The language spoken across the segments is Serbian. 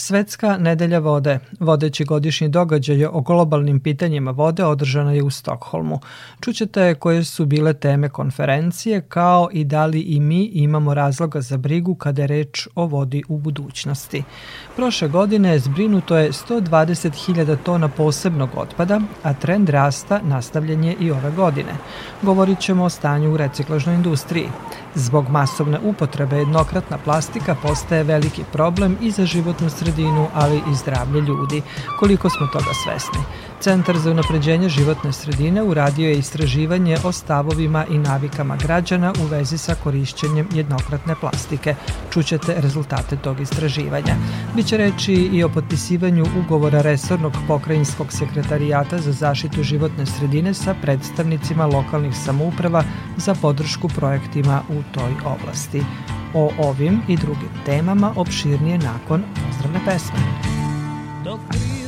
Svetska nedelja vode, vodeći godišnji događaj o globalnim pitanjima vode, održana je u Stokholmu. Čućete koje su bile teme konferencije, kao i da li i mi imamo razloga za brigu kada je reč o vodi u budućnosti. Prošle godine zbrinuto je 120.000 tona posebnog otpada, a trend rasta nastavljen je i ove godine. Govorit ćemo o stanju u reciklažnoj industriji. Zbog masovne upotrebe jednokratna plastika postaje veliki problem i za životnu sredinu, ali i zdravlje ljudi. Koliko smo toga svesni? Centar za unapređenje životne sredine uradio je istraživanje o stavovima i navikama građana u vezi sa korišćenjem jednokratne plastike. Čućete rezultate tog istraživanja. Biće reći i o potpisivanju ugovora Resornog pokrajinskog sekretarijata za zaštitu životne sredine sa predstavnicima lokalnih samouprava za podršku projektima u toj oblasti. O ovim i drugim temama opširnije nakon pozdravne pesme. Dok kraj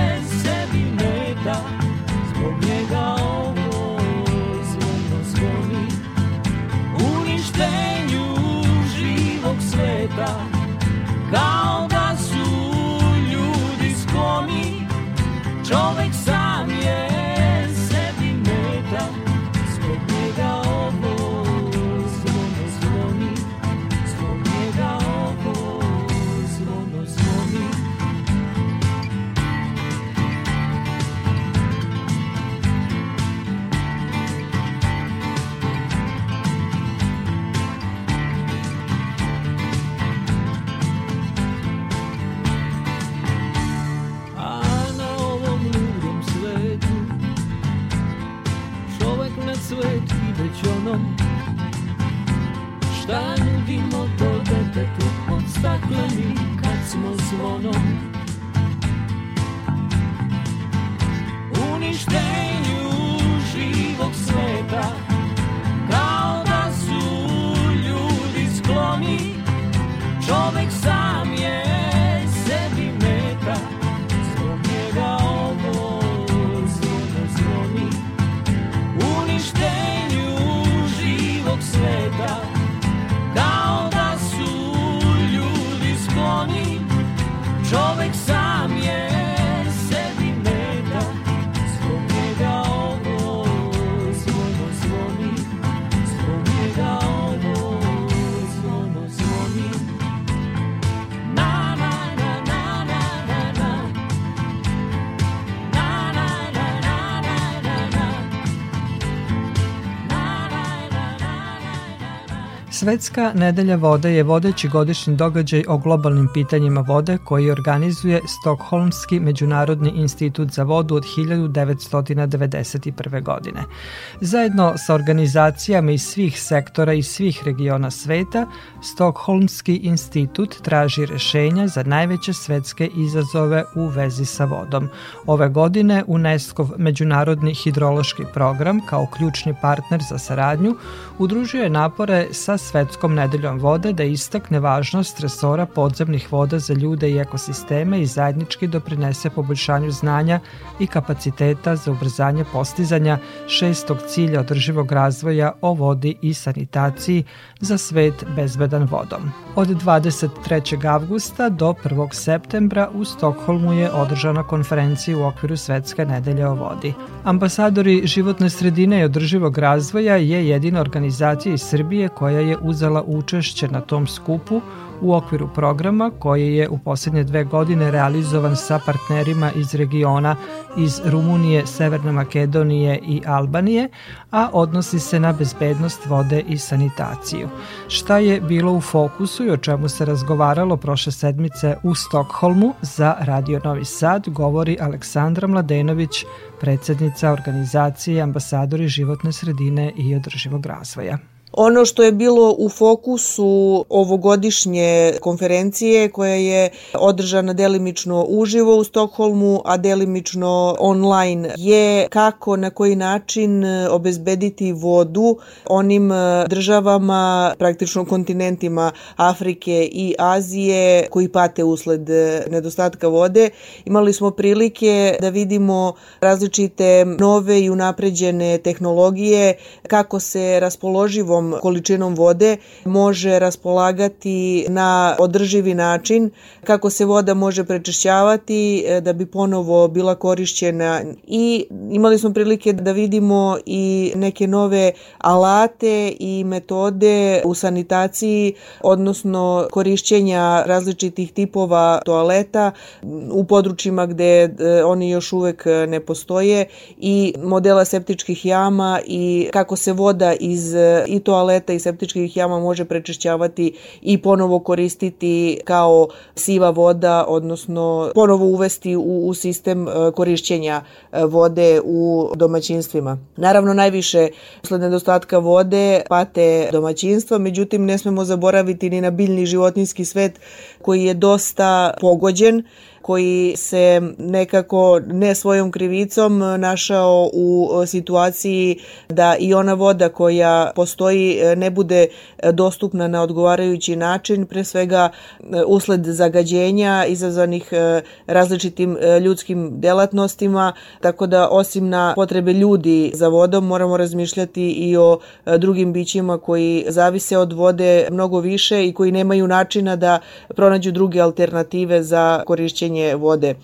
Stakleni kad smo zvonom Čovek sam Svetska nedelja vode je vodeći godišnji događaj o globalnim pitanjima vode koji organizuje Stokholmski međunarodni institut za vodu od 1991. godine. Zajedno sa organizacijama iz svih sektora i svih regiona sveta, Stokholmski institut traži rešenja za najveće svetske izazove u vezi sa vodom. Ove godine UNESCO međunarodni hidrološki program kao ključni partner za saradnju udružuje napore sa Svetskom nedeljom vode da istakne važnost resora podzemnih voda za ljude i ekosisteme i zajednički doprinese poboljšanju znanja i kapaciteta za ubrzanje postizanja šestog cilja održivog razvoja o vodi i sanitaciji za svet bezbedan vodom. Od 23. avgusta do 1. septembra u Stokholmu je održana konferencija u okviru Svetske nedelje o vodi. Ambasadori životne sredine i održivog razvoja je jedina organizacija iz Srbije koja je uzela učešće na tom skupu u okviru programa koji je u poslednje dve godine realizovan sa partnerima iz regiona iz Rumunije, Severne Makedonije i Albanije, a odnosi se na bezbednost vode i sanitaciju. Šta je bilo u fokusu i o čemu se razgovaralo prošle sedmice u Stokholmu za Radio Novi Sad govori Aleksandra Mladenović, predsednica organizacije Ambasadori životne sredine i održivog razvoja. Ono što je bilo u fokusu ovogodišnje konferencije koja je održana delimično uživo u Stokholmu, a delimično online je kako na koji način obezbediti vodu onim državama, praktično kontinentima Afrike i Azije koji pate usled nedostatka vode. Imali smo prilike da vidimo različite nove i unapređene tehnologije kako se raspoloživo velikom količinom vode može raspolagati na održivi način, kako se voda može prečišćavati e, da bi ponovo bila korišćena. I imali smo prilike da vidimo i neke nove alate i metode u sanitaciji, odnosno korišćenja različitih tipova toaleta u područjima gde e, oni još uvek ne postoje i modela septičkih jama i kako se voda iz i to toaleta i septičkih jama može prečišćavati i ponovo koristiti kao siva voda, odnosno ponovo uvesti u, u sistem e, korišćenja e, vode u domaćinstvima. Naravno, najviše usled nedostatka vode pate domaćinstva, međutim ne smemo zaboraviti ni na biljni životinski svet koji je dosta pogođen koji se nekako ne svojom krivicom našao u situaciji da i ona voda koja postoji ne bude dostupna na odgovarajući način, pre svega usled zagađenja izazvanih e, različitim e, ljudskim delatnostima, tako da osim na potrebe ljudi za vodom moramo razmišljati i o e, drugim bićima koji zavise od vode mnogo više i koji nemaju načina da pronađu druge alternative za korišćenje korišćenje vode.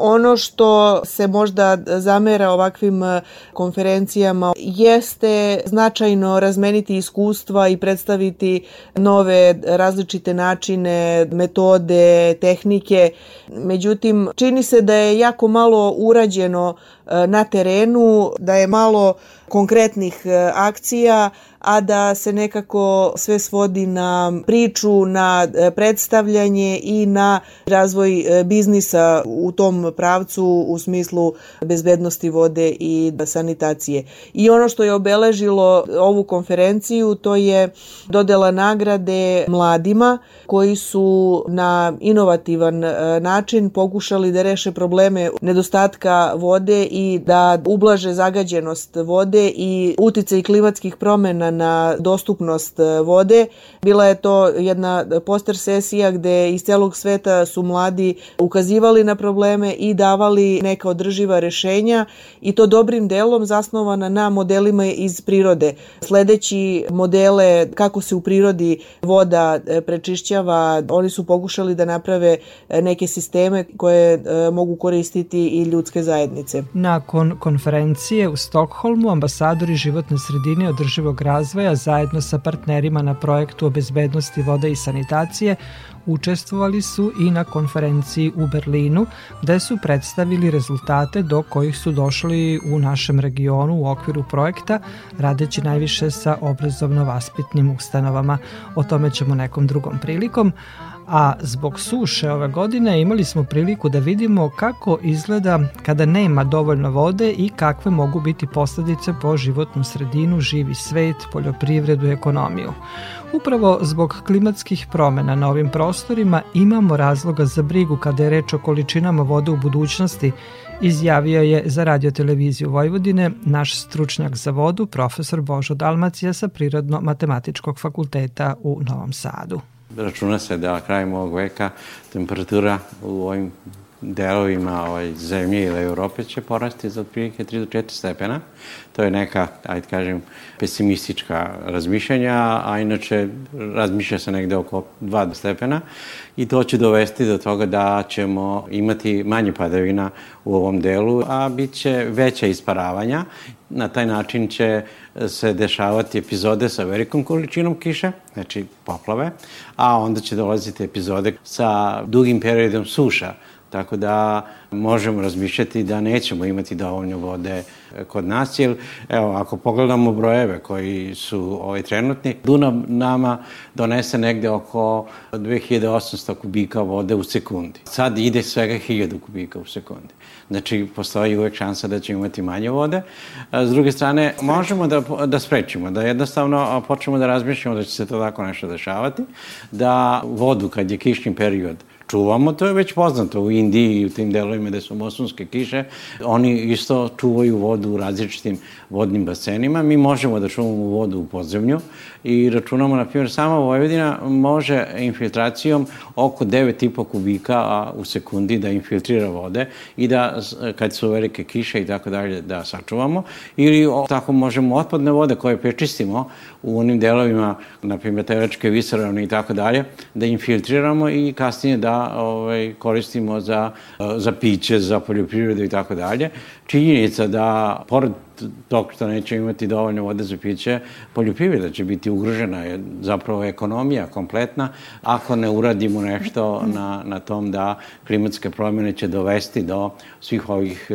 Ono što se možda zamera ovakvim e, konferencijama jeste značajno razmeniti iskustva i predstaviti nove različite načine, metode, tehnike. Međutim, čini se da je jako malo urađeno e, na terenu, da je malo konkretnih e, akcija, a da se nekako sve svodi na priču, na e, predstavljanje i na razvoj e, biznisa u tom pravcu u smislu bezbednosti vode i sanitacije. I ono što je obeležilo ovu konferenciju to je dodela nagrade mladima koji su na inovativan način pokušali da reše probleme nedostatka vode i da ublaže zagađenost vode vode i uticaj klimatskih promena na dostupnost e, vode. Bila je to jedna poster sesija gde iz celog sveta su mladi ukazivali na probleme i davali neka održiva rešenja i to dobrim delom zasnovana na modelima iz prirode. Sledeći modele kako se u prirodi voda e, prečišćava, oni su pokušali da naprave e, neke sisteme koje mogu koristiti i ljudske zajednice. Nakon konferencije u Stokholmu ambasadori životne sredine održivog razvoja zajedno sa partnerima na projektu o bezbednosti vode i sanitacije učestvovali su i na konferenciji u Berlinu gde su predstavili rezultate do kojih su došli u našem regionu u okviru projekta radeći najviše sa obrazovno-vaspitnim ustanovama. O tome ćemo nekom drugom prilikom a zbog suše ove godine imali smo priliku da vidimo kako izgleda kada nema dovoljno vode i kakve mogu biti posledice po životnu sredinu, živi svet, poljoprivredu ekonomiju. Upravo zbog klimatskih promena na ovim prostorima imamo razloga za brigu kada je reč o količinama vode u budućnosti, izjavio je za radioteleviziju Vojvodine naš stručnjak za vodu, profesor Božo Dalmacija sa Prirodno-matematičkog fakulteta u Novom Sadu. Računa se da krajem ovog veka temperatura u ovim delovima ovaj, zemlje ili Europe će porasti za otprilike 3 do 4 stepena. To je neka, ajde kažem, pesimistička razmišljanja, a inače razmišlja se negde oko 2 stepena i to će dovesti do toga da ćemo imati manje padavina u ovom delu, a bit će veća isparavanja. Na taj način će se dešavati epizode sa velikom količinom kiše, znači poplave, a onda će dolaziti epizode sa dugim periodom suša, Tako da možemo razmišljati da nećemo imati dovoljno vode kod nas, jer evo, ako pogledamo brojeve koji su ovaj, trenutni, Dunav nama donese negde oko 2800 kubika vode u sekundi. Sad ide svega 1000 kubika u sekundi. Znači, postoji uvek šansa da ćemo imati manje vode. S druge strane, možemo da, da sprečimo, da jednostavno počnemo da razmišljamo da će se to tako nešto dešavati, da vodu kad je kišni period čuvamo, to je već poznato u Indiji i u tim delovima gde su mosonske kiše. Oni isto čuvaju vodu u različitim vodnim basenima. Mi možemo da čuvamo vodu u podzemlju i računamo, na primjer, sama Vojvodina može infiltracijom oko 9,5 kubika u sekundi da infiltrira vode i da, kad su velike kiše i tako dalje, da sačuvamo. Ili tako možemo otpadne vode koje prečistimo u onim delovima, na primjer, Tevračke visaravne i tako dalje, da infiltriramo i kasnije da ovaj, koristimo za, za piće, za poljoprivredu i tako dalje. Činjenica da, pored tog što neće imati dovoljno vode za piće, poljoprivreda će biti ugrožena, je zapravo ekonomija kompletna, ako ne uradimo nešto na, na tom da klimatske promjene će dovesti do svih ovih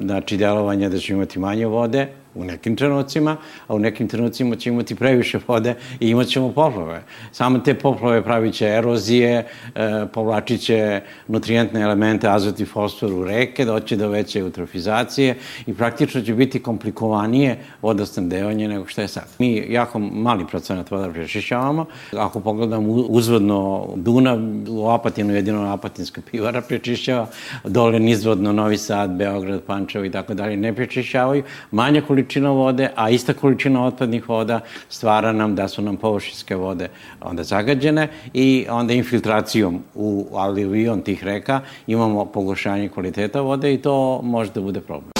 znači, delovanja da će imati manje vode, u nekim trenucima, a u nekim trenucima će imati previše vode i imat ćemo poplove. Samo te poplove pravit će erozije, e, povlačit će nutrijentne elemente, azot i fosfor u reke, doći do veće eutrofizacije i praktično će biti komplikovanije vodosnabdevanje nego što je sad. Mi jako mali procenat voda prečišćavamo. Ako pogledamo uzvodno Dunav, u Apatinu jedino Apatinska pivara prečišćava, dole nizvodno Novi Sad, Beograd, Pančevo i tako dalje ne prečišćavaju. Manja količina količina vode, a ista količina otpadnih voda stvara nam da su nam površinske vode onda zagađene i onda infiltracijom u alivion tih reka imamo pogoršanje kvaliteta vode i to može da bude problem.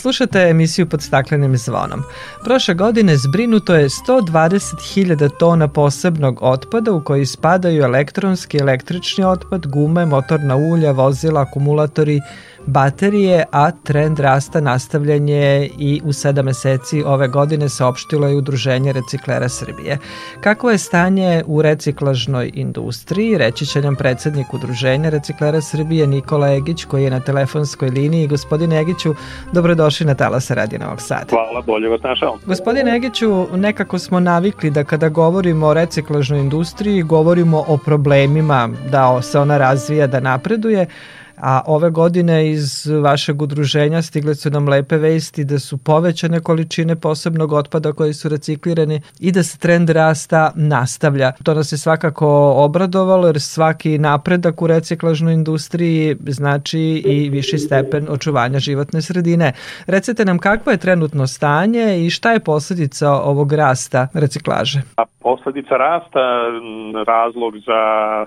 Slušate emisiju pod staklenim zvonom. Prošle godine zbrinuto je 120.000 tona posebnog otpada u koji spadaju elektronski, električni otpad, gume, motorna ulja, vozila, akumulatori, baterije, a trend rasta nastavljen je i u sedam meseci ove godine saopštilo je Udruženje reciklera Srbije. Kako je stanje u reciklažnoj industriji, reći će nam predsednik Udruženja reciklera Srbije Nikola Egić koji je na telefonskoj liniji. Gospodine Egiću, dobrodošli na Talasa Radio Novog Sada. Hvala, bolje vas našao. Gospodine Egiću, nekako smo navikli da kada govorimo o reciklažnoj industriji, govorimo o problemima da se ona razvija, da napreduje, a ove godine iz vašeg udruženja stigle su nam lepe vesti da su povećane količine posebnog otpada koji su reciklirani i da se trend rasta nastavlja. To nas je svakako obradovalo jer svaki napredak u reciklažnoj industriji znači i viši stepen očuvanja životne sredine. Recite nam kakvo je trenutno stanje i šta je posledica ovog rasta reciklaže? A posledica rasta, razlog za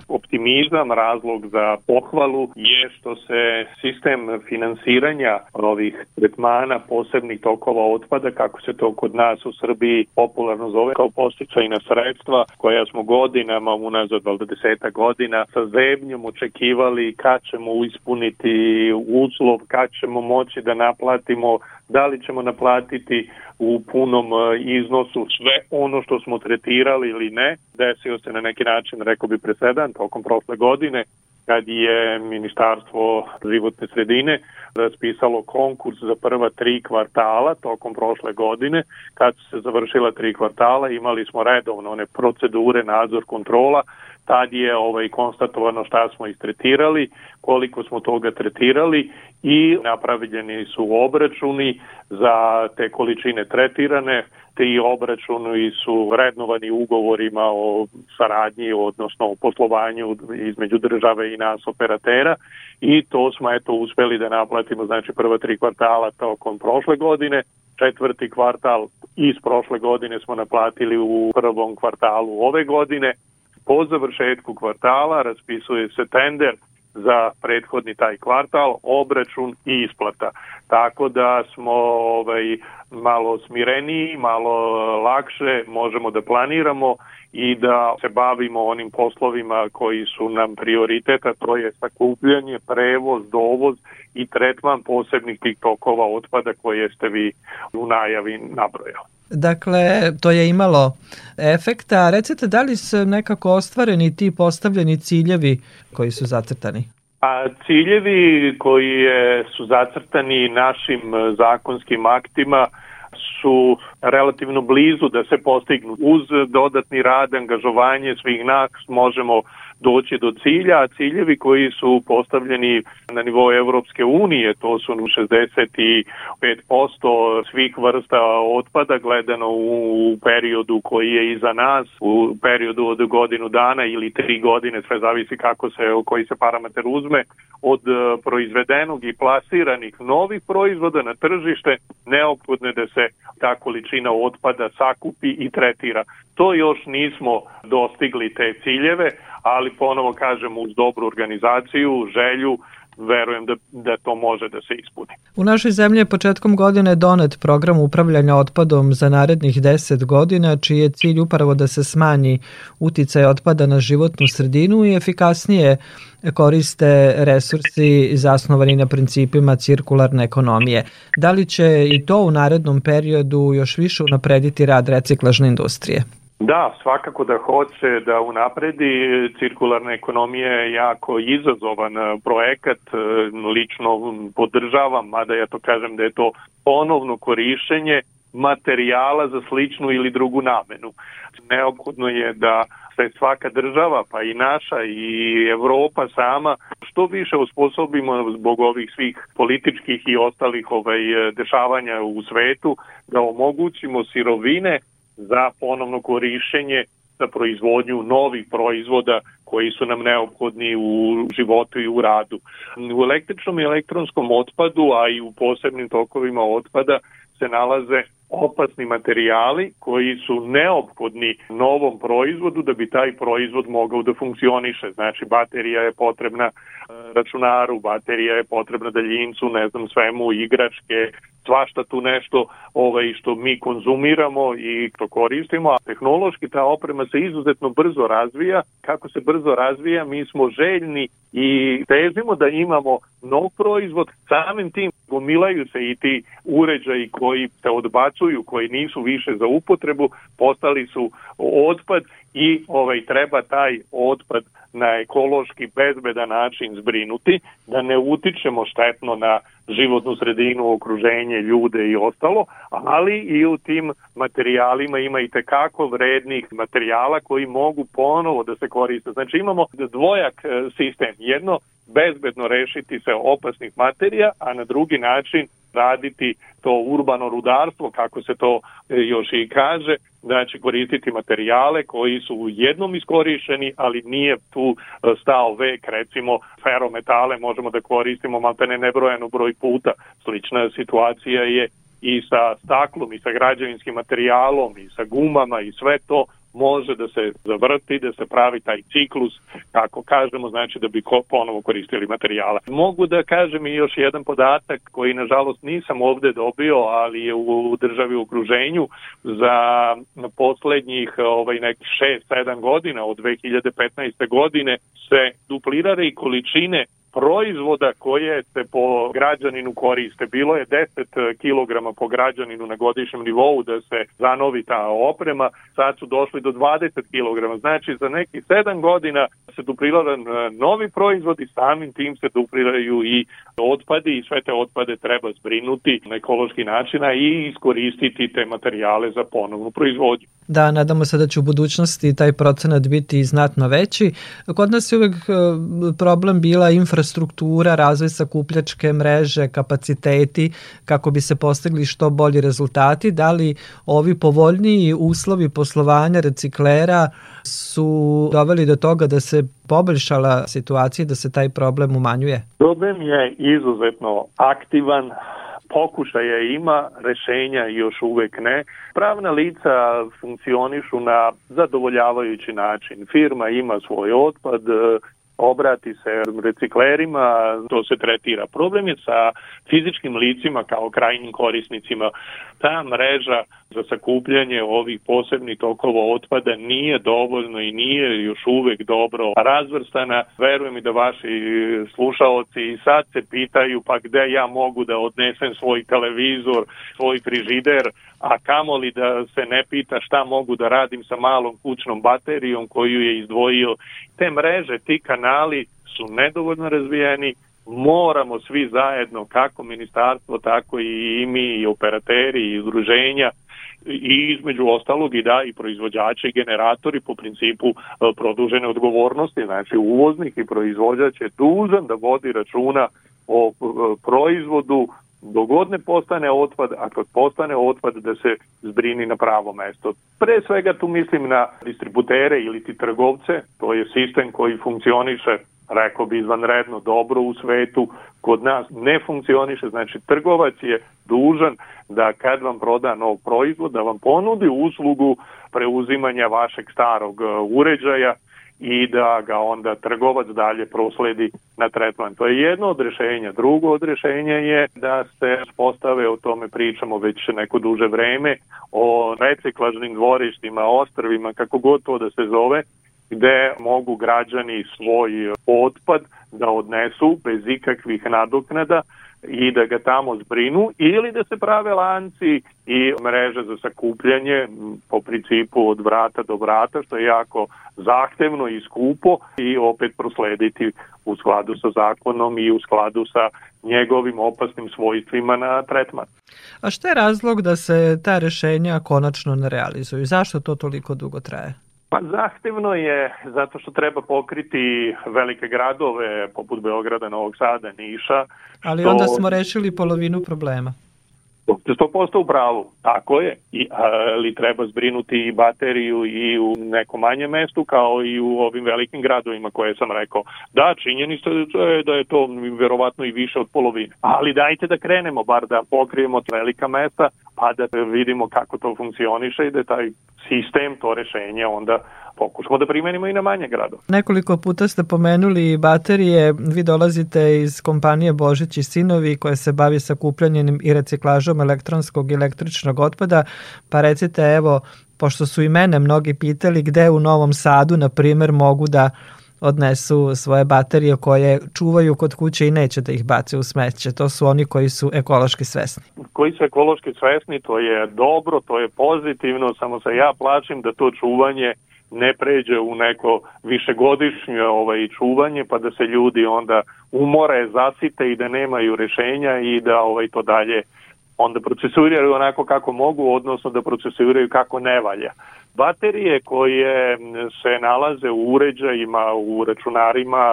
optimizam, razlog za pohvalu je što se sistem finansiranja ovih tretmana posebnih tokova otpada, kako se to kod nas u Srbiji popularno zove kao posticajna sredstva, koja smo godinama, unazad valjda deseta godina, sa zemljom očekivali kad ćemo ispuniti uslov, kad ćemo moći da naplatimo, da li ćemo naplatiti u punom e, iznosu sve ono što smo tretirali ili ne. Desio se na neki način, rekao bi presedan, tokom prošle godine, kad je Ministarstvo životne sredine raspisalo konkurs za prva tri kvartala tokom prošle godine. Kad se završila tri kvartala imali smo redovno one procedure, nadzor, kontrola tad je ovaj konstatovano šta smo istretirali, koliko smo toga tretirali i napravljeni su obračuni za te količine tretirane, ti obračuni su vrednovani ugovorima o saradnji, odnosno o poslovanju između države i nas operatera i to smo eto uspeli da naplatimo znači prva tri kvartala tokom prošle godine, četvrti kvartal iz prošle godine smo naplatili u prvom kvartalu ove godine, po završetku kvartala raspisuje se tender za prethodni taj kvartal, obračun i isplata. Tako da smo ovaj, malo smireniji, malo lakše možemo da planiramo i da se bavimo onim poslovima koji su nam prioriteta, to je sakupljanje, prevoz, dovoz i tretman posebnih tih tokova otpada koje ste vi u najavi nabrojali. Dakle, to je imalo efekta. Recite, da li su nekako ostvareni ti postavljeni ciljevi koji su zacrtani? A ciljevi koji je, su zacrtani našim zakonskim aktima su relativno blizu da se postignu. Uz dodatni rad, angažovanje svih nas možemo doći do cilja, a ciljevi koji su postavljeni na nivou Evropske unije, to su 65% svih vrsta otpada gledano u periodu koji je iza nas, u periodu od godinu dana ili tri godine, sve zavisi kako se, koji se parametar uzme, od e, proizvedenog i plasiranih novih proizvoda na tržište, neophodno je da se ta količina otpada sakupi i tretira. To još nismo dostigli te ciljeve, ali ponovo kažem uz dobru organizaciju, želju, verujem da, da to može da se ispuni. U našoj zemlji je početkom godine donet program upravljanja otpadom za narednih 10 godina, čiji je cilj upravo da se smanji uticaj otpada na životnu sredinu i efikasnije koriste resursi zasnovani na principima cirkularne ekonomije. Da li će i to u narednom periodu još više unaprediti rad reciklažne industrije? Da, svakako da hoće da unapredi. Cirkularna ekonomija je jako izazovan e, projekat, e, lično podržavam, mada ja to kažem da je to ponovno korišćenje materijala za sličnu ili drugu namenu. Neophodno je da se svaka država, pa i naša i Evropa sama, što više usposobimo zbog ovih svih političkih i ostalih ovaj, dešavanja u svetu, da omogućimo sirovine za ponovno korišćenje za proizvodnju novih proizvoda koji su nam neophodni u životu i u radu. U električnom i elektronskom otpadu, a i u posebnim tokovima otpada se nalaze opasni materijali koji su neophodni novom proizvodu da bi taj proizvod mogao da funkcioniše. Znači, baterija je potrebna e, računaru, baterija je potrebna daljincu, ne znam, svemu, igračke, svašta tu nešto ovaj, što mi konzumiramo i to koristimo, a tehnološki ta oprema se izuzetno brzo razvija. Kako se brzo razvija, mi smo željni i težimo da imamo nov proizvod, samim tim gomilaju se i ti uređaji koji se odbacuju, koji nisu više za upotrebu, postali su otpad i ovaj treba taj otpad na ekološki bezbedan način zbrinuti, da ne utičemo štetno na životnu sredinu, okruženje, ljude i ostalo, ali i u tim materijalima ima i tekako vrednih materijala koji mogu ponovo da se koriste. Znači imamo dvojak e, sistem. Jedno, bezbedno rešiti se opasnih materija, a na drugi način raditi to urbano rudarstvo, kako se to e, još i kaže, znači koristiti materijale koji su jednom iskorišeni, ali nije tu e, stao vek, recimo ferometale možemo da koristimo maltene nebrojeno broj puta. Slična situacija je i sa staklom i sa građevinskim materijalom i sa gumama i sve to može da se zavrti, da se pravi taj ciklus, kako kažemo, znači da bi ko, ponovo koristili materijala. Mogu da kažem i još jedan podatak koji nažalost nisam ovde dobio, ali je u državi u okruženju za poslednjih ovaj, nekih 6-7 godina od 2015. godine se duplirare i količine proizvoda koje se po građaninu koriste. Bilo je 10 kg po građaninu na godišnjem nivou da se zanovi ta oprema, sad su došli do 20 kg. Znači za neki 7 godina se dupliraju novi proizvodi, samim tim se dupliraju i otpadi i sve te otpade treba zbrinuti na ekološki način i iskoristiti te materijale za ponovnu proizvodnju. Da, nadamo se da će u budućnosti taj procenat biti znatno veći. Kod nas je uvek e, problem bila infrastruktura, razvoj sakupljačke mreže, kapaciteti kako bi se postigli što bolji rezultati. Da li ovi povoljniji uslovi poslovanja reciklera su doveli do toga da se poboljšala situacija da se taj problem umanjuje? Problem je izuzetno aktivan, pokušaja ima, rešenja još uvek ne. Pravna lica funkcionišu na zadovoljavajući način. Firma ima svoj otpad, obrati se reciklerima, to se tretira. Problem je sa fizičkim licima kao krajnjim korisnicima. Ta mreža za sakupljanje ovih posebnih tokova otpada nije dovoljno i nije još uvek dobro razvrstana. Verujem i da vaši slušaoci i sad se pitaju pa gde ja mogu da odnesem svoj televizor, svoj frižider, a kamoli da se ne pita šta mogu da radim sa malom kućnom baterijom koju je izdvojio. Te mreže, ti kanali su nedovoljno razvijeni, moramo svi zajedno, kako ministarstvo, tako i mi, i operateri, i udruženja, i između ostalog i da i proizvođači i generatori po principu e, produžene odgovornosti, znači uvoznik i proizvođač je dužan da vodi računa o e, proizvodu dogod ne postane otpad, a kad postane otpad da se zbrini na pravo mesto. Pre svega tu mislim na distributere ili ti trgovce, to je sistem koji funkcioniše rekao bi izvanredno dobro u svetu, kod nas ne funkcioniše, znači trgovac je dužan da kad vam proda nov proizvod, da vam ponudi uslugu preuzimanja vašeg starog e, uređaja i da ga onda trgovac dalje prosledi na tretman. To je jedno od rešenja. Drugo od rešenja je da se postave, o tome pričamo već neko duže vreme, o reciklažnim dvorištima, ostrvima, kako god to da se zove, gde mogu građani svoj otpad da odnesu bez ikakvih nadoknada i da ga tamo zbrinu ili da se prave lanci i mreže za sakupljanje po principu od vrata do vrata što je jako zahtevno i skupo i opet proslediti u skladu sa zakonom i u skladu sa njegovim opasnim svojstvima na tretman. A šta je razlog da se ta rešenja konačno ne realizuju? Zašto to toliko dugo traje? Pa zahtevno je zato što treba pokriti velike gradove poput Beograda, Novog Sada, Niša. Ali što... onda smo rešili polovinu problema. 100% u pravu, tako je, I, ali treba zbrinuti i bateriju i u nekom manjem mestu kao i u ovim velikim gradovima koje sam rekao. Da, činjenica je da je to verovatno i više od polovine, ali dajte da krenemo, bar da pokrijemo velika mesta, a da vidimo kako to funkcioniše i da taj sistem, to rešenje onda pokušamo da primenimo i na manje gradove. Nekoliko puta ste pomenuli baterije, vi dolazite iz kompanije Božić i Sinovi koja se bavi sakupljanjem i reciklažom elektronskog i električnog otpada, pa recite evo, pošto su i mene mnogi pitali gde u Novom Sadu, na primer, mogu da odnesu svoje baterije koje čuvaju kod kuće i neće da ih bace u smeće. To su oni koji su ekološki svesni. Koji su ekološki svesni, to je dobro, to je pozitivno, samo se ja plačim da to čuvanje ne pređe u neko višegodišnje ovaj čuvanje pa da se ljudi onda umore, zasite i da nemaju rešenja i da ovaj to dalje onda procesuiraju onako kako mogu, odnosno da procesuiraju kako ne valja. Baterije koje se nalaze u uređajima, u računarima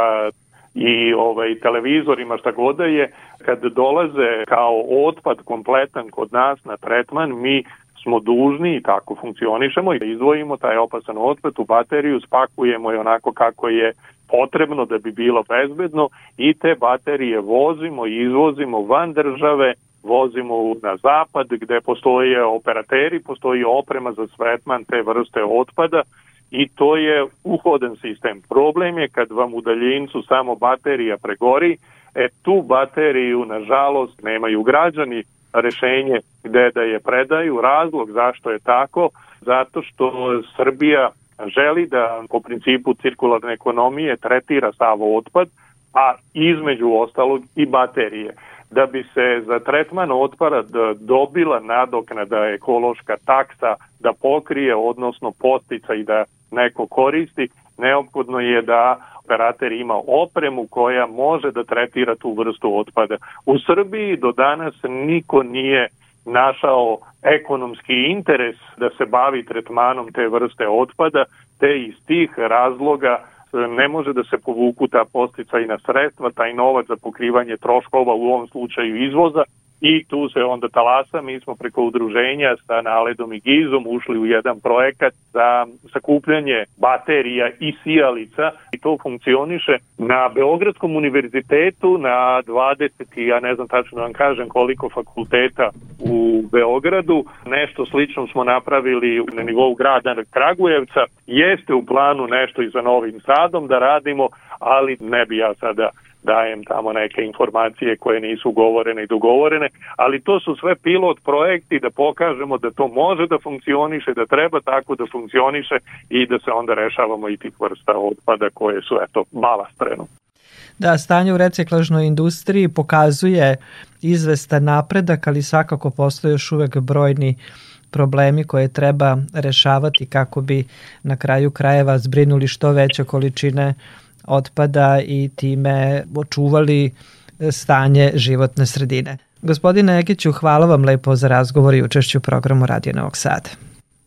i ovaj televizorima šta god da je, kad dolaze kao otpad kompletan kod nas na tretman, mi smo dužni i tako funkcionišemo i da izdvojimo taj opasan otpad u bateriju, spakujemo je onako kako je potrebno da bi bilo bezbedno i te baterije vozimo i izvozimo van države vozimo na zapad gde postoje operateri, postoji oprema za svetman te vrste otpada i to je uhodan sistem. Problem je kad vam u daljincu samo baterija pregori, e tu bateriju nažalost nemaju građani rešenje gde da je predaju. Razlog zašto je tako, zato što Srbija želi da po principu cirkularne ekonomije tretira sav otpad, a između ostalog i baterije da bi se za tretman otpada dobila nadoknada ekološka taksa da pokrije, odnosno postica i da neko koristi, neophodno je da operater ima opremu koja može da tretira tu vrstu otpada. U Srbiji do danas niko nije našao ekonomski interes da se bavi tretmanom te vrste otpada, te iz tih razloga ne može da se povuku ta posticajna sredstva, taj novac za pokrivanje troškova u ovom slučaju izvoza i tu se onda talasa, mi smo preko udruženja sa Naledom i Gizom ušli u jedan projekat za sakupljanje baterija i sijalica i to funkcioniše na Beogradskom univerzitetu na 20, ja ne znam tačno da vam kažem koliko fakulteta u Beogradu. Nešto slično smo napravili na nivou grada Kragujevca. Jeste u planu nešto i za Novim Sadom da radimo, ali ne bi ja sada dajem tamo neke informacije koje nisu govorene i dogovorene, ali to su sve pilot projekti da pokažemo da to može da funkcioniše, da treba tako da funkcioniše i da se onda rešavamo i tih vrsta otpada koje su eto balast trenutno. Da, stanje u reciklažnoj industriji pokazuje izvestan napredak, ali svakako postoje još uvek brojni problemi koje treba rešavati kako bi na kraju krajeva zbrinuli što veće količine otpada i time očuvali stanje životne sredine. Gospodine Ekiću, hvala vam lepo za razgovor i učešću u programu Radio Novog Sada.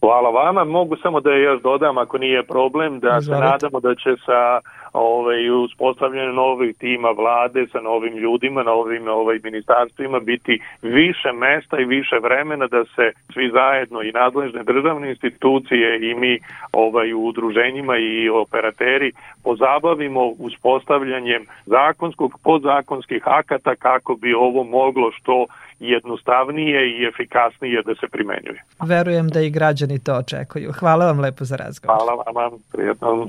Hvala vama. Mogu samo da još dodam, ako nije problem, da Izvolite. se nadamo da će sa ovaj, uspostavljanje novih tima vlade sa novim ljudima, novim ovaj, ministarstvima biti više mesta i više vremena da se svi zajedno i nadležne državne institucije i mi ovaj, u udruženjima i operateri pozabavimo uspostavljanjem zakonskog, podzakonskih akata kako bi ovo moglo što jednostavnije i efikasnije da se primenjuje. Verujem da i građani to očekuju. Hvala vam lepo za razgovor. Hvala vam, prijetno.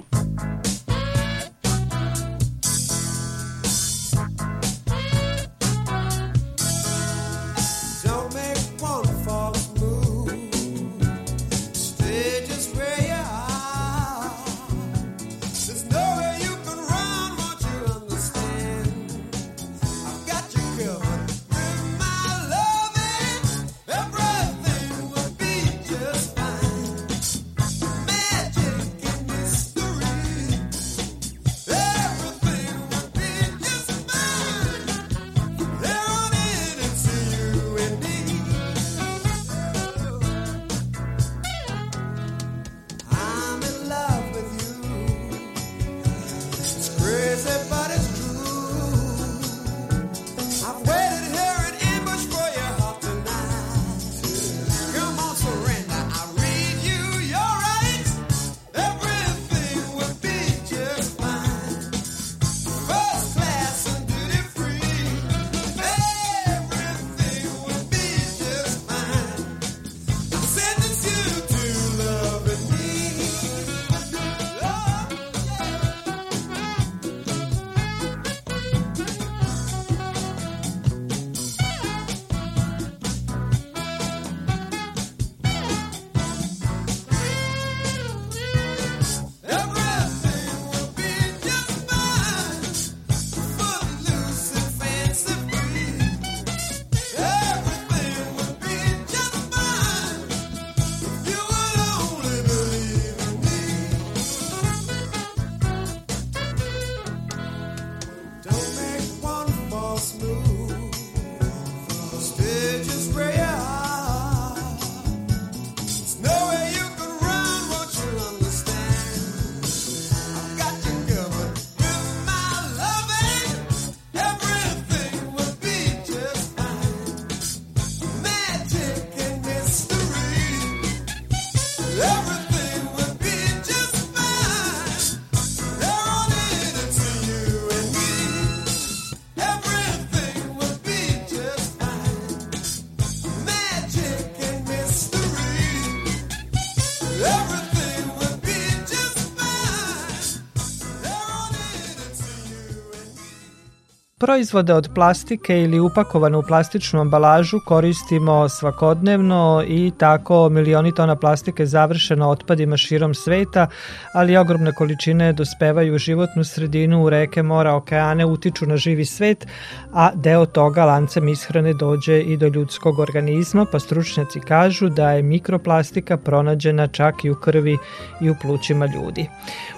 Proizvode od plastike ili upakovane u plastičnu ambalažu koristimo svakodnevno i tako milioni tona plastike završeno otpadima širom sveta, ali ogromne količine dospevaju u životnu sredinu, u reke, mora, okeane, utiču na živi svet, a deo toga lancem ishrane dođe i do ljudskog organizma, pa stručnjaci kažu da je mikroplastika pronađena čak i u krvi i u plućima ljudi.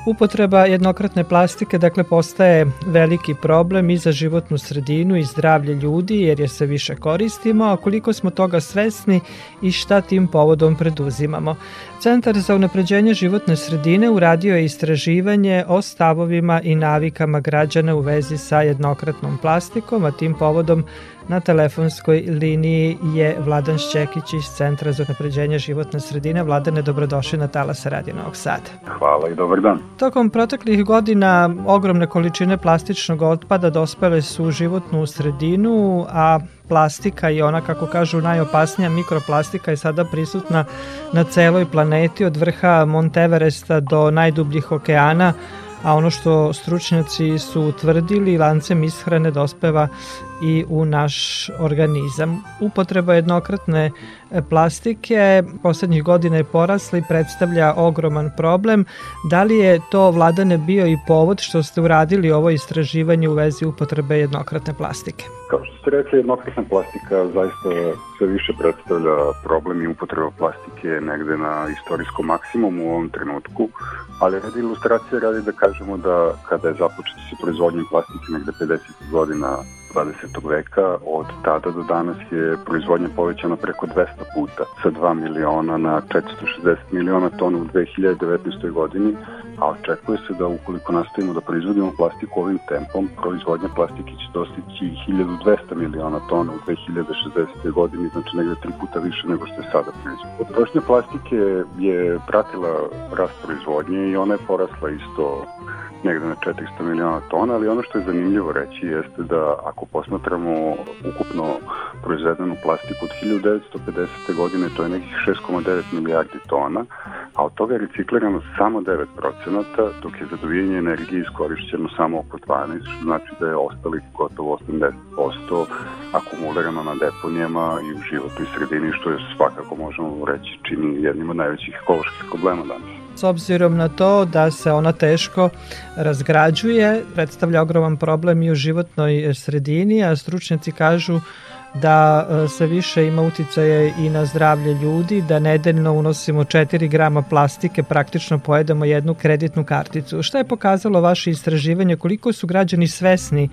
Upotreba jednokratne plastike dakle postaje veliki problem i za životnu sredinu i zdravlje ljudi jer je se više koristimo, a koliko smo toga svesni i šta tim povodom preduzimamo. Centar za unapređenje životne sredine uradio je istraživanje o stavovima i navikama građana u vezi sa jednokratnom plastikom, a tim povodom na telefonskoj liniji je Vladan Šćekić iz Centra za unapređenje životne sredine. Vladane, dobrodošli na Talasa Radio Novog Sada. Hvala i dobar dan. Tokom proteklih godina ogromne količine plastičnog otpada dospele su u životnu sredinu, a plastika i ona, kako kažu, najopasnija mikroplastika je sada prisutna na celoj planeti od vrha Monteveresta do najdubljih okeana, a ono što stručnjaci su utvrdili lancem ishrane dospeva i u naš organizam. Upotreba jednokratne e, plastike poslednjih godina je porasla i predstavlja ogroman problem. Da li je to vladane bio i povod što ste uradili ovo istraživanje u vezi upotrebe jednokratne plastike? Kao što ste rekli, jednokratna plastika zaista sve više predstavlja problem i upotreba plastike negde na istorijskom maksimumu u ovom trenutku, ali radi ilustracije radi da kažemo da kada je započeti sa proizvodnjom plastike negde 50 godina 20. veka, od tada do danas je proizvodnja povećana preko 200 puta, sa 2 miliona na 460 miliona tona u 2019. godini, a očekuje se da ukoliko nastavimo da proizvodimo plastiku ovim tempom, proizvodnja plastike će dostići 1200 miliona tona u 2060. godini, znači negde tri puta više nego što je sada proizvodnja. Potrošnja plastike je pratila rast proizvodnje i ona je porasla isto negde na 400 miliona tona, ali ono što je zanimljivo reći jeste da ako posmatramo ukupno proizvedenu plastiku od 1950. godine, to je nekih 6,9 milijardi tona, a od toga je reciklirano samo 9 procenata, dok je za dovijenje energije iskorišćeno samo oko 12, što znači da je ostalih gotovo 80% akumulirano na deponijama i u životnoj sredini, što je svakako možemo reći čini jednim od najvećih ekoloških problema danas. S obzirom na to da se ona teško razgrađuje, predstavlja ogroman problem i u životnoj sredini, a stručnjaci kažu da e, se više ima uticaje i na zdravlje ljudi, da nedeljno unosimo 4 grama plastike, praktično pojedemo jednu kreditnu karticu. Šta je pokazalo vaše istraživanje, koliko su građani svesni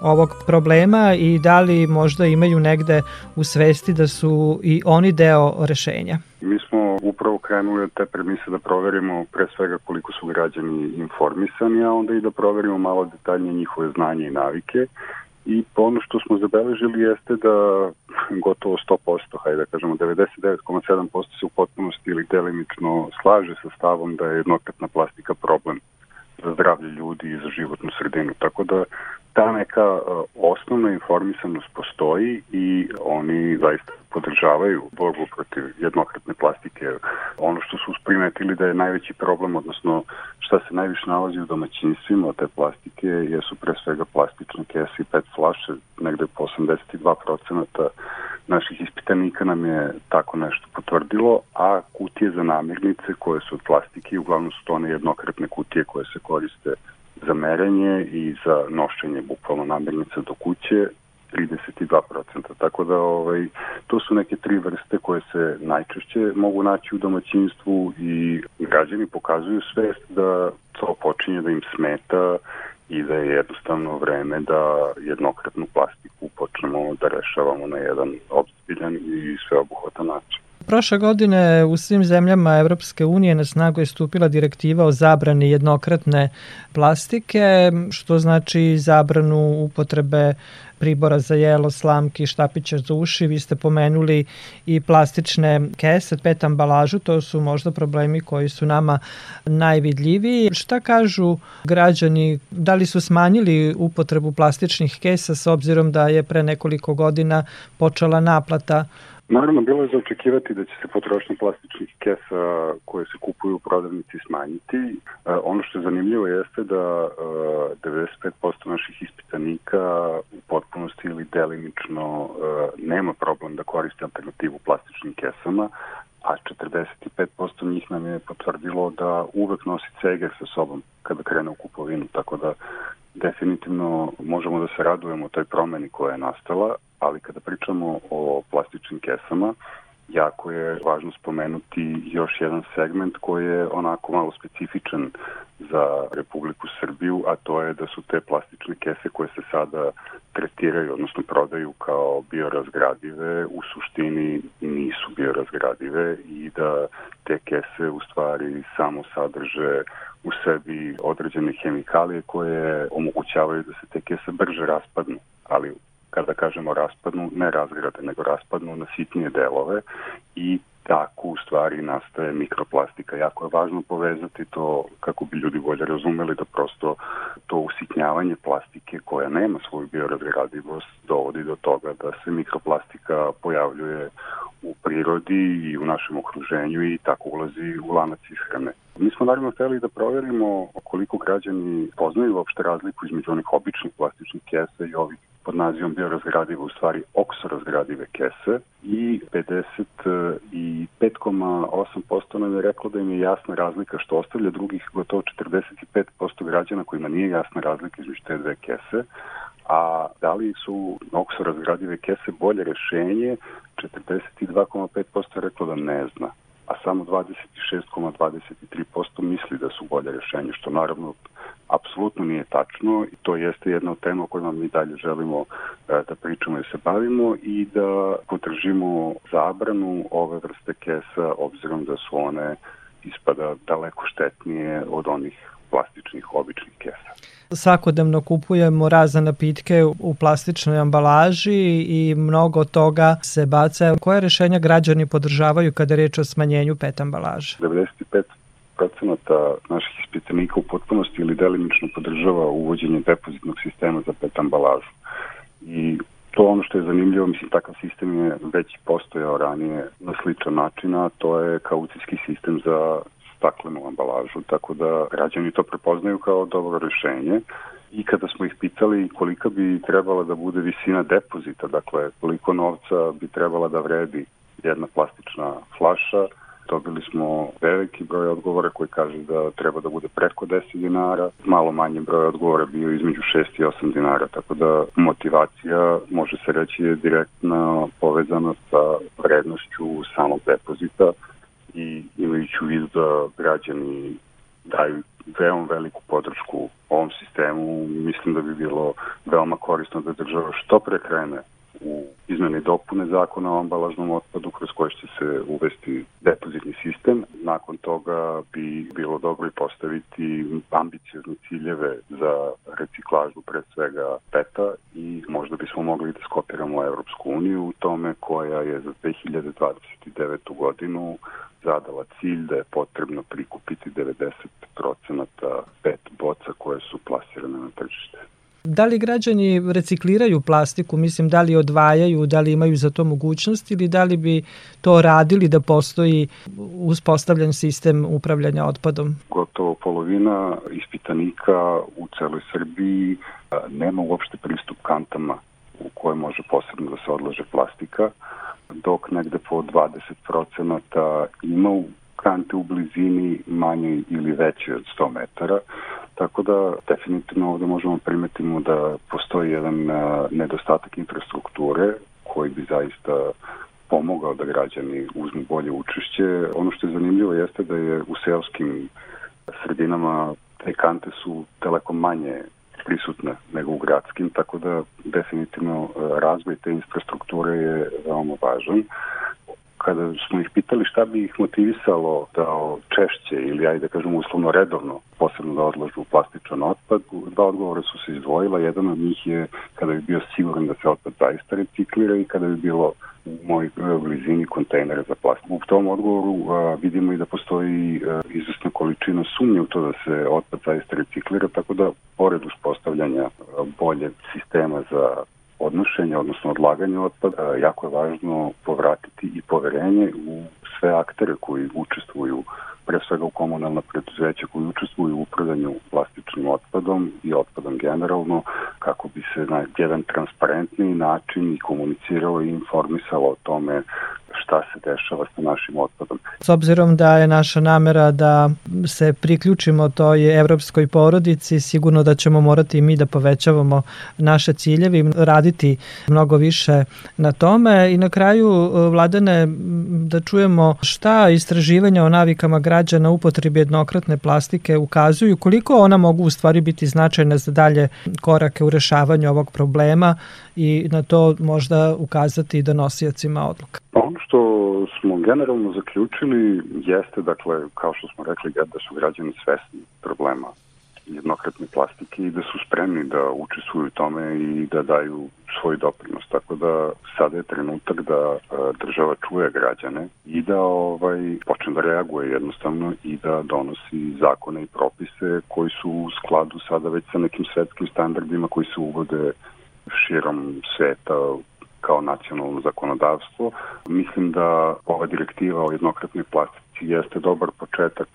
ovog problema i da li možda imaju negde u svesti da su i oni deo rešenja? Mi smo upravo krenuli od te premise da proverimo pre svega koliko su građani informisani, a onda i da proverimo malo detaljnije njihove znanje i navike i ono što smo zabeležili jeste da gotovo 100%, hajde da kažemo 99,7% se u potpunosti ili delimično slaže sa stavom da je jednokratna plastika problem za zdravlje ljudi i za životnu sredinu. Tako da ta neka uh, osnovna informisanost postoji i oni zaista podržavaju borbu protiv jednokratne plastike. Ono što su primetili da je najveći problem, odnosno šta se najviše nalazi u domaćinstvima od te plastike, jesu pre svega plastične kese i pet flaše, negde po 82% naših ispitanika nam je tako nešto potvrdilo, a kutije za namirnice koje su od plastike, uglavnom su to one jednokratne kutije koje se koriste za merenje i za nošenje bukvalno namirnica do kuće 32%. Tako da ovaj, to su neke tri vrste koje se najčešće mogu naći u domaćinstvu i građani pokazuju svest da to počinje da im smeta i da je jednostavno vreme da jednokratnu plastiku počnemo da rešavamo na jedan obzbiljan i sveobuhvatan način. Prošle godine u svim zemljama Evropske unije na snagu je stupila direktiva o zabrani jednokratne plastike, što znači zabranu upotrebe pribora za jelo, slamki, štapića za uši. Vi ste pomenuli i plastične kese, pet ambalažu, to su možda problemi koji su nama najvidljiviji. Šta kažu građani, da li su smanjili upotrebu plastičnih kesa s obzirom da je pre nekoliko godina počela naplata Naravno, bilo je za očekivati da će se potrošnja plastičnih kesa koje se kupuju u prodavnici smanjiti. E, ono što je zanimljivo jeste da 95% e, naših ispitanika u potpunosti ili delimično e, nema problem da koriste alternativu plastičnim kesama, a 45% njih nam je potvrdilo da uvek nosi ceger sa sobom kada krene u kupovinu, tako da definitivno možemo da se radujemo toj promeni koja je nastala, ali kada pričamo o plastičnim kesama, jako je važno spomenuti još jedan segment koji je onako malo specifičan za Republiku Srbiju, a to je da su te plastične kese koje se sada tretiraju, odnosno prodaju kao biorazgradive, u suštini nisu biorazgradive i da te kese u stvari samo sadrže u sebi određene hemikalije koje omogućavaju da se te kese brže raspadnu, ali kada kažemo raspadnu, ne razgrade, nego raspadnu na sitnije delove i tako u stvari nastaje mikroplastika. Jako je važno povezati to kako bi ljudi bolje razumeli da prosto to usitnjavanje plastike koja nema svoju biorazgradivost dovodi do toga da se mikroplastika pojavljuje u prirodi i u našem okruženju i tako ulazi u lanac ishrane. Mi smo naravno hteli da proverimo koliko građani poznaju uopšte razliku između onih običnih plastičnih kesa i ovih pod nazivom biorazgradive, u stvari oksorazgradive kese i 55,8% nam je reklo da im je jasna razlika što ostavlja drugih gotovo 45% građana kojima nije jasna razlika između te dve kese, a da li su oksorazgradive kese bolje rešenje, 42,5% reklo da ne zna a samo 26,23% misli da su bolje rešenje, što naravno apsolutno nije tačno i to jeste jedna od tema o kojima mi dalje želimo e, da pričamo i se bavimo i da potržimo zabranu ove vrste kesa obzirom da su one ispada daleko štetnije od onih plastičnih običnih kesa. Svakodnevno kupujemo razne napitke u plastičnoj ambalaži i mnogo toga se baca. Koje rešenja građani podržavaju kada je reč o smanjenju pet ambalaže? 95 procenata naših ispitanika u potpunosti ili delimično podržava uvođenje depozitnog sistema za pet ambalažu. I to ono što je zanimljivo, mislim, takav sistem je već postojao ranije na sličan način, a to je kaucijski sistem za staklenu ambalažu, tako da građani to prepoznaju kao dobro rešenje. I kada smo ih pitali kolika bi trebala da bude visina depozita, dakle koliko novca bi trebala da vredi jedna plastična flaša, dobili smo veliki broj odgovora koji kaže da treba da bude preko 10 dinara, malo manje broj odgovora bio između 6 i 8 dinara, tako da motivacija može se reći je direktno povezana sa vrednošću samog depozita i imajući u vidu da građani daju veoma veliku podršku ovom sistemu, mislim da bi bilo veoma korisno da država što pre krene u izmene i dopune zakona o ambalažnom otpadu kroz koje će se uvesti depozitni sistem. Nakon toga bi bilo dobro i postaviti ambiciozne ciljeve za reciklažu pre svega peta i možda bismo mogli da skopiramo Evropsku uniju u tome koja je za 2029. godinu zadala cilj da je potrebno prikupiti 90% pet boca koje su plasirane na tržište. Da li građani recikliraju plastiku, mislim da li odvajaju, da li imaju za to mogućnost ili da li bi to radili da postoji uspostavljen sistem upravljanja otpadom? Gotovo polovina ispitanika u celoj Srbiji nema uopšte pristup kantama u koje može posebno da se odlaže plastika, dok negde po 20% ima u kante u blizini manje ili veće od 100 metara, tako da definitivno ovde možemo primetimo da postoji jedan nedostatak infrastrukture koji bi zaista pomogao da građani uzmu bolje učešće. Ono što je zanimljivo jeste da je u seoskim sredinama te kante su daleko manje prisutne nego u gradskim, tako da definitivno razvoj te infrastrukture je veoma važan kada smo ih pitali šta bi ih motivisalo da češće ili ajde da kažemo uslovno redovno posebno da odlažu plastičan otpad, dva odgovora su se izdvojila. Jedan od njih je kada bi bio siguran da se otpad zaista reciklira i kada bi bilo u mojoj blizini kontejnera za plastiku. U tom odgovoru a, vidimo i da postoji a, izvesna količina sumnje u to da se otpad zaista reciklira, tako da pored uspostavljanja bolje sistema za odnošenja, odnosno odlaganja otpada, jako je važno povratiti i poverenje u sve aktere koji učestvuju pre svega u komunalna preduzeća koji učestvuju u upravljanju plastičnim otpadom i otpadom generalno kako bi se na jedan transparentni način i komuniciralo i informisalo o tome šta se dešava sa našim otpadom. S obzirom da je naša namera da se priključimo toj evropskoj porodici, sigurno da ćemo morati i mi da povećavamo naše ciljevi, raditi mnogo više na tome i na kraju vladane da čujemo šta istraživanja o navikama građana upotrebi jednokratne plastike ukazuju, koliko ona mogu u stvari biti značajne za dalje korake u rešavanju ovog problema i na to možda ukazati donosiocima odluka. Pa ono što smo generalno zaključili jeste, dakle, kao što smo rekli, da su građani svesni problema jednokratne plastike i da su spremni da učestvuju u tome i da daju svoj doprinos. Tako da sada je trenutak da država čuje građane i da ovaj počne da reaguje jednostavno i da donosi zakone i propise koji su u skladu sada već sa nekim svetskim standardima koji se uvode širom sveta kao nacionalno zakonodavstvo. Mislim da ova direktiva o jednokratnoj plastici jeste dobar početak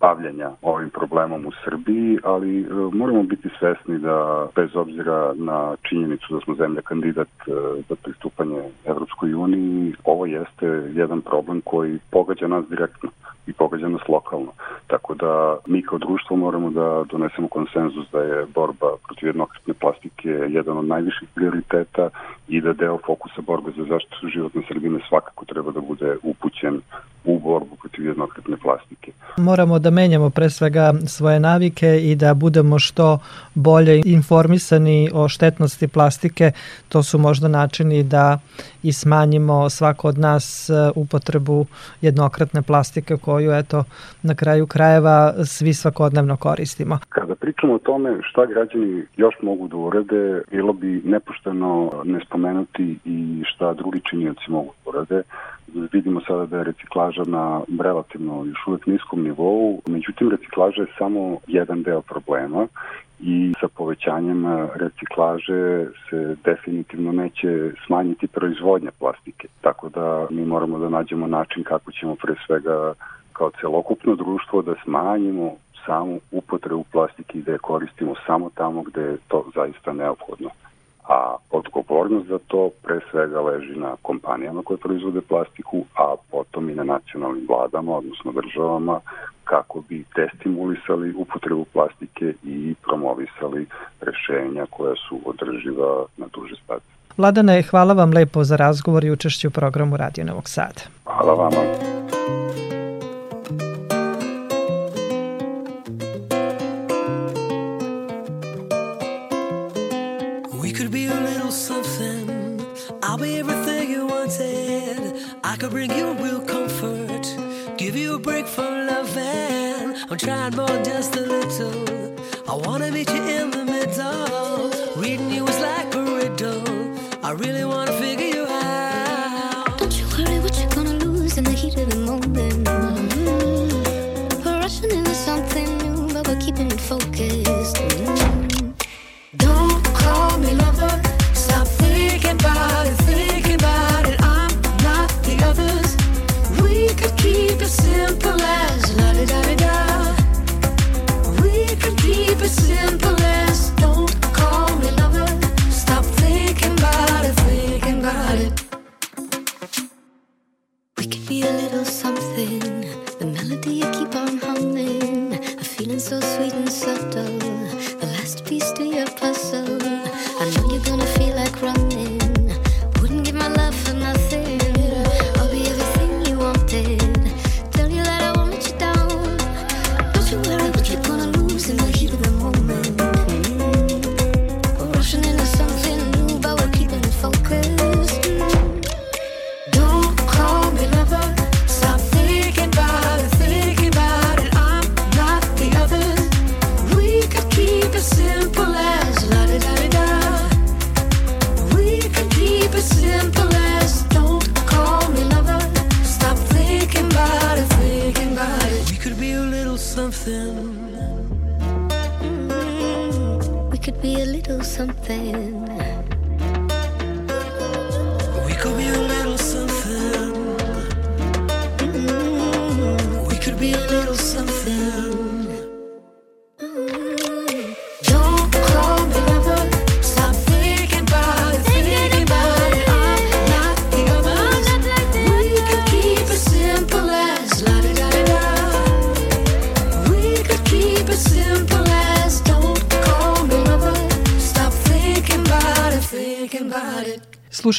bavljanja ovim problemom u Srbiji, ali e, moramo biti svesni da bez obzira na činjenicu da smo zemlja kandidat e, za pristupanje Evropskoj uniji, ovo jeste jedan problem koji pogađa nas direktno i pogađa nas lokalno. Tako da mi kao društvo moramo da donesemo konsenzus da je borba protiv jednokratne plastike jedan od najviših prioriteta i da deo fokusa borbe za zaštitu životne sredine svakako treba da bude upućen u borbu protiv jednokratne plastike. Moramo da menjamo pre svega svoje navike i da budemo što bolje informisani o štetnosti plastike. To su možda načini da i smanjimo svako od nas e, upotrebu jednokratne plastike koju eto na kraju krajeva svi svakodnevno koristimo. Kada pričamo o tome šta građani još mogu da urade, bilo bi nepošteno ne spomenuti i šta drugi činioci mogu da urade vidimo sada da je reciklaža na relativno još uvek niskom nivou, međutim reciklaža je samo jedan deo problema i sa povećanjem reciklaže se definitivno neće smanjiti proizvodnja plastike. Tako da mi moramo da nađemo način kako ćemo pre svega kao celokupno društvo da smanjimo samu upotrebu plastike i da je koristimo samo tamo gde je to zaista neophodno a odgovornost za to pre svega leži na kompanijama koje proizvode plastiku, a potom i na nacionalnim vladama, odnosno državama, kako bi destimulisali upotrebu plastike i promovisali rešenja koja su održiva na duže staze. Vladane, hvala vam lepo za razgovor i učešće u programu Radio Novog Sada. Hvala vama. Could bring you real comfort, give you a break from loving. I'm trying more, just a little. I wanna meet you in the middle. Reading you is like a riddle. I really wanna figure you out. Don't you worry what you're gonna lose in the heat of the moment.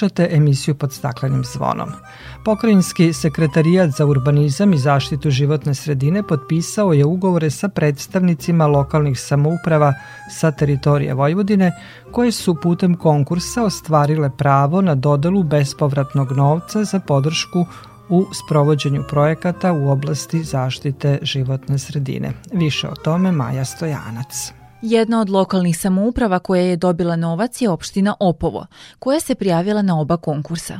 Slušate emisiju pod staklenim zvonom. Pokrajinski sekretarijat za urbanizam i zaštitu životne sredine potpisao je ugovore sa predstavnicima lokalnih samouprava sa teritorije Vojvodine koje su putem konkursa ostvarile pravo na dodelu bespovratnog novca za podršku u sprovođenju projekata u oblasti zaštite životne sredine. Više o tome Maja Stojanac. Jedna od lokalnih samouprava koja je dobila novac je opština Opovo, koja se prijavila na oba konkursa.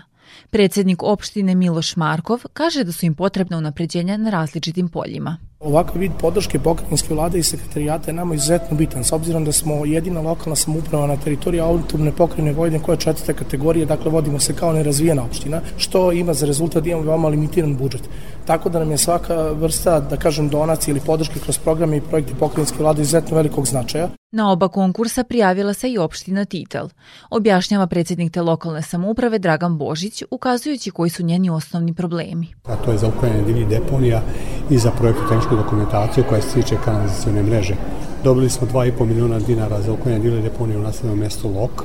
Predsednik opštine Miloš Markov kaže da su im potrebna unapređenja na različitim poljima. Ovakav vid podrške pokrajinske vlade i sekretarijata je nama izuzetno bitan, s obzirom da smo jedina lokalna samouprava na teritoriji autonomne pokrajine Vojvodine koja je četvrte kategorije, dakle vodimo se kao nerazvijena opština, što ima za rezultat da imamo veoma limitiran budžet. Tako da nam je svaka vrsta, da kažem, donacije ili podrške kroz programe i projekte pokrajinske vlade izuzetno velikog značaja. Na oba konkursa prijavila se i opština Titel, objašnjava predsednik te lokalne samouprave Dragan Božić, ukazujući koji su njeni osnovni problemi. a to je za uklanjanje divljih deponija i za projektu tehničku dokumentaciju koja se tiče kanalizacione mreže. Dobili smo 2,5 miliona dinara za uklanjanje divljih deponija u naseljenom mestu Lok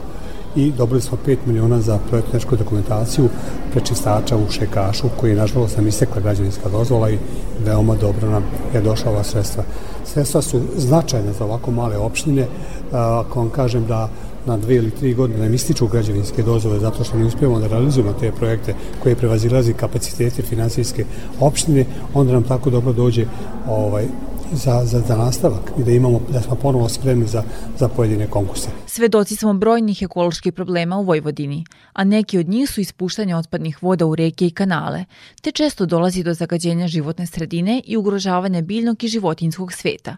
i dobili smo 5 miliona za projektu tehničku dokumentaciju prečistača u Šekašu koji je nažalost nam istekla građevinska dozvola i veoma dobro nam je došla ova sredstva. Sredstva su značajne za ovako male opštine, ako vam kažem da na dve ili tri godine nam ističu građevinske dozvole zato što ne uspijemo da realizujemo te projekte koje prevazilazi kapacitete finansijske opštine, onda nam tako dobro dođe ovaj, za, za, za nastavak i da imamo da smo ponovo spremni za, za pojedine konkurse. Svedoci smo brojnih ekoloških problema u Vojvodini, a neki od njih su ispuštanje otpadnih voda u reke i kanale, te često dolazi do zagađenja životne sredine i ugrožavanja biljnog i životinskog sveta,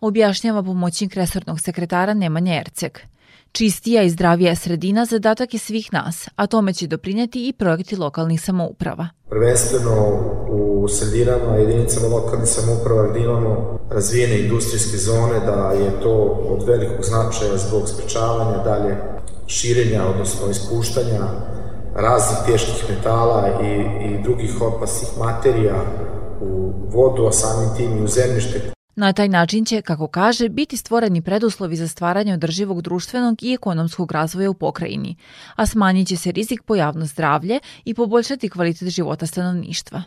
objašnjava pomoćnik resornog sekretara Nemanja Erceg. Čistija i zdravija sredina zadatak je svih nas, a tome će doprinjeti i projekti lokalnih samouprava. prvenstveno u sredinama, jedinicama lokalnih samouprava gdje imamo razvijene industrijske zone, da je to od velikog značaja zbog sprečavanja dalje širenja, odnosno ispuštanja raznih teških metala i, i drugih opasnih materija u vodu, a samim tim i u zemljište Na taj način će, kako kaže, biti stvoreni preduslovi za stvaranje održivog društvenog i ekonomskog razvoja u pokrajini, a smanjit će se rizik po javno zdravlje i poboljšati kvalitet života stanovništva.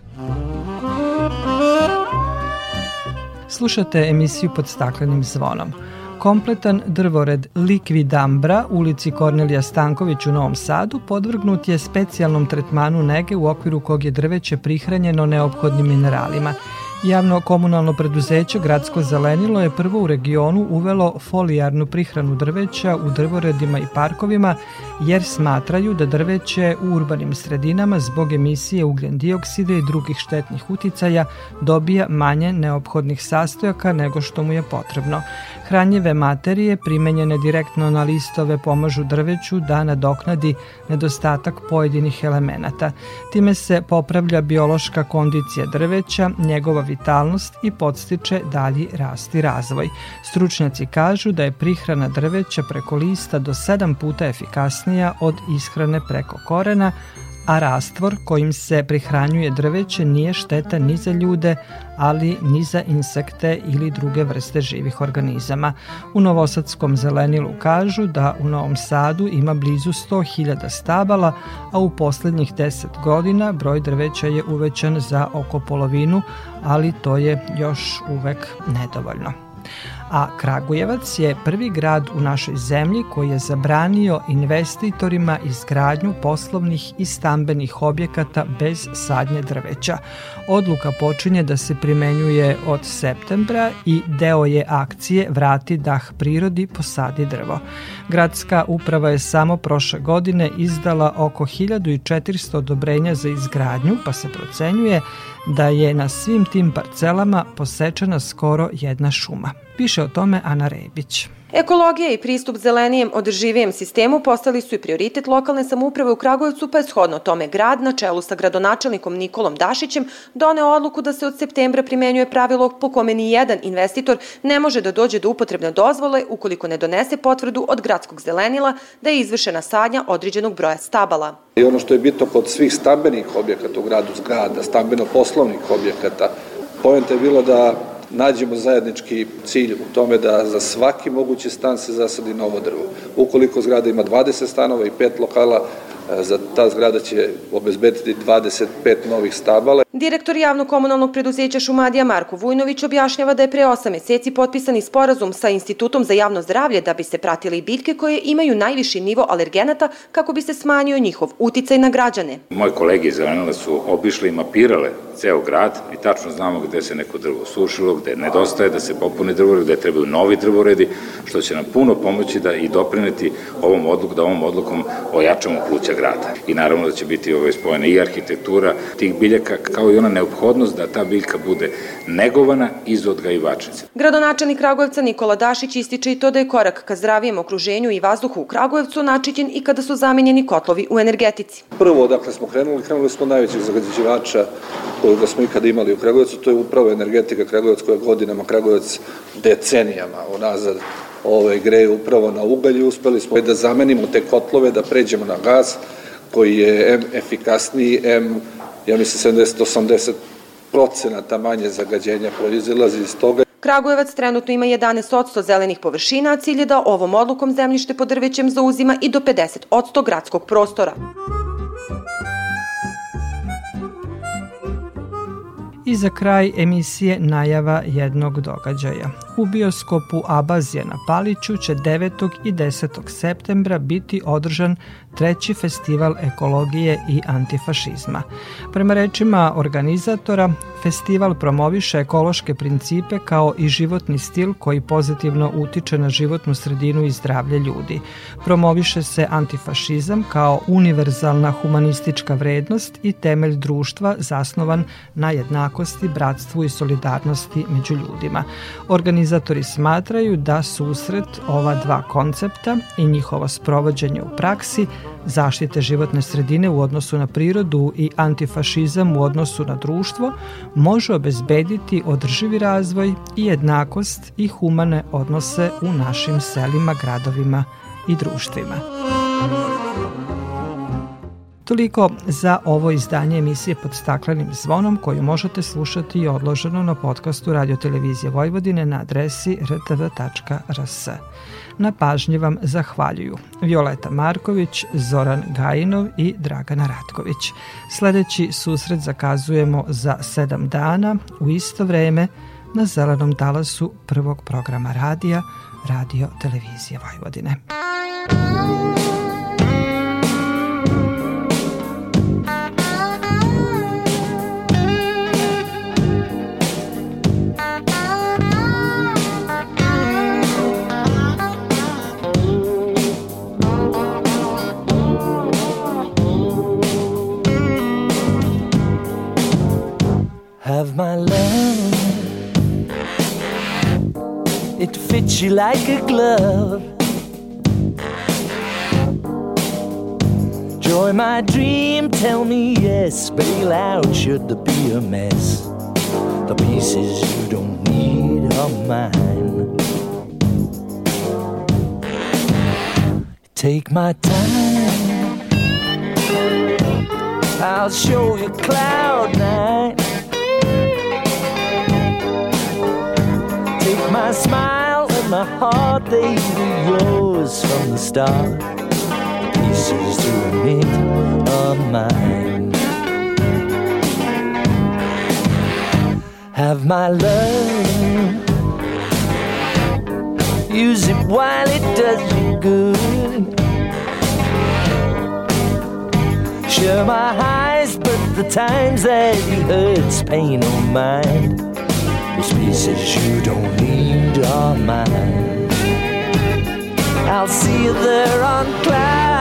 Slušate emisiju pod staklenim zvonom. Kompletan drvored Likvidambra ulici Kornelija Stanković u Novom Sadu podvrgnut je specijalnom tretmanu nege u okviru kog je drveće prihranjeno neophodnim mineralima – Javno komunalno preduzeće Gradsko zelenilo je prvo u regionu uvelo folijarnu prihranu drveća u drvoredima i parkovima jer smatraju da drveće u urbanim sredinama zbog emisije ugljen dioksida i drugih štetnih uticaja dobija manje neophodnih sastojaka nego što mu je potrebno. Hranjive materije primenjene direktno na listove pomažu drveću da nadoknadi nedostatak pojedinih elemenata. Time se popravlja biološka kondicija drveća, njegova vitalnost i podstiče dalji rast i razvoj. Stručnjaci kažu da je prihrana drveća preko lista do 7 puta efikasnija od ishrane preko korena, a rastvor kojim se prihranjuje drveće nije šteta ni za ljude, ali ni za insekte ili druge vrste živih organizama. U Novosadskom zelenilu kažu da u Novom Sadu ima blizu 100.000 stabala, a u poslednjih 10 godina broj drveća je uvećan za oko polovinu, ali to je još uvek nedovoljno a Kragujevac je prvi grad u našoj zemlji koji je zabranio investitorima izgradnju poslovnih i stambenih objekata bez sadnje drveća. Odluka počinje da se primenjuje od septembra i deo je akcije Vrati dah prirodi, posadi drvo. Gradska uprava je samo prošle godine izdala oko 1400 odobrenja za izgradnju, pa se procenjuje da je na svim tim parcelama posečena skoro jedna šuma. Piše o tome Ana Rebić. Ekologija i pristup zelenijem održivijem sistemu postali su i prioritet lokalne samouprave u Kragujevcu, pa je shodno tome grad na čelu sa gradonačelnikom Nikolom Dašićem doneo odluku da se od septembra primenjuje pravilo po kome ni jedan investitor ne može da dođe do upotrebne dozvole ukoliko ne donese potvrdu od gradskog zelenila da je izvršena sadnja određenog broja stabala. I ono što je bitno kod svih stambenih objekata u gradu zgrada, stambeno-poslovnih objekata, pojenta je bilo da nađemo zajednički cilj u tome da za svaki mogući stan se zasadi novo drvo. Ukoliko zgrada ima 20 stanova i 5 lokala, za ta zgrada će obezbediti 25 novih stabala. Direktor javnog komunalnog preduzeća Šumadija Marko Vujnović objašnjava da je pre 8 meseci potpisani sporazum sa Institutom za javno zdravlje da bi se pratili biljke koje imaju najviši nivo alergenata kako bi se smanjio njihov uticaj na građane. Moji kolege iz Zelenila su obišli i mapirale ceo grad i tačno znamo gde se neko drvo sušilo, gde nedostaje da se popune drvoredi, gde trebaju novi drvoredi, što će nam puno pomoći da i doprineti ovom odluku, da ovom odlukom ojačamo pluća grada. I naravno da će biti ove spojene i arhitektura tih biljaka, kao i ona neophodnost da ta biljka bude negovana iz odgajivačnice. Gradonačelnik Kragujevca Nikola Dašić ističe i to da je korak ka zdravijem okruženju i vazduhu u Kragujevcu načićen i kada su zamenjeni kotlovi u energetici. Prvo, dakle, smo krenuli, krenuli smo najvećeg zagađivača koga smo ikada imali u Kragujevcu, to je upravo energetika Kragujevac koja godinama Kragujevac decenijama unazad ove, greje upravo na ugalj i uspeli smo da zamenimo te kotlove, da pređemo na gaz koji je M efikasniji, M, ja mislim 70-80 procenata manje zagađenja proizilazi iz toga. Kragujevac trenutno ima 11% zelenih površina, a cilj je da ovom odlukom zemljište pod drvećem zauzima i do 50% gradskog prostora. I za kraj emisije najava jednog događaja. U bioskopu Abazija na Paliću će 9. i 10. septembra biti održan treći festival ekologije i antifašizma. Prema rečima organizatora, festival promoviše ekološke principe kao i životni stil koji pozitivno utiče na životnu sredinu i zdravlje ljudi. Promoviše se antifašizam kao univerzalna humanistička vrednost i temelj društva zasnovan na jednakosti, bratstvu i solidarnosti među ljudima. Organizatori smatraju da susret ova dva koncepta i njihovo sprovođenje u praksi zaštite životne sredine u odnosu na prirodu i antifašizam u odnosu na društvo može obezbediti održivi razvoj i jednakost i humane odnose u našim selima, gradovima i društvima. Toliko za ovo izdanje emisije pod staklenim zvonom koju možete slušati i odloženo na podcastu Radio Televizije Vojvodine na adresi rtv.rs. Na pažnji vam zahvaljuju Violeta Marković, Zoran Gajinov i Dragana Ratković. Sledeći susret zakazujemo za sedam dana u isto vreme na zelenom talasu prvog programa radija Radio Televizije Vojvodine. Have my love, it fits you like a glove. Joy, my dream, tell me yes. Bail out should there be a mess. The pieces you don't need are mine. Take my time. I'll show you cloud nine. My smile and my heart, they were yours from the start. Pieces to admit of mine. Have my love, use it while it does you good. Share my highs, but the times that it hurts, pain or mind. Those pieces you don't need are mine. I'll see you there on cloud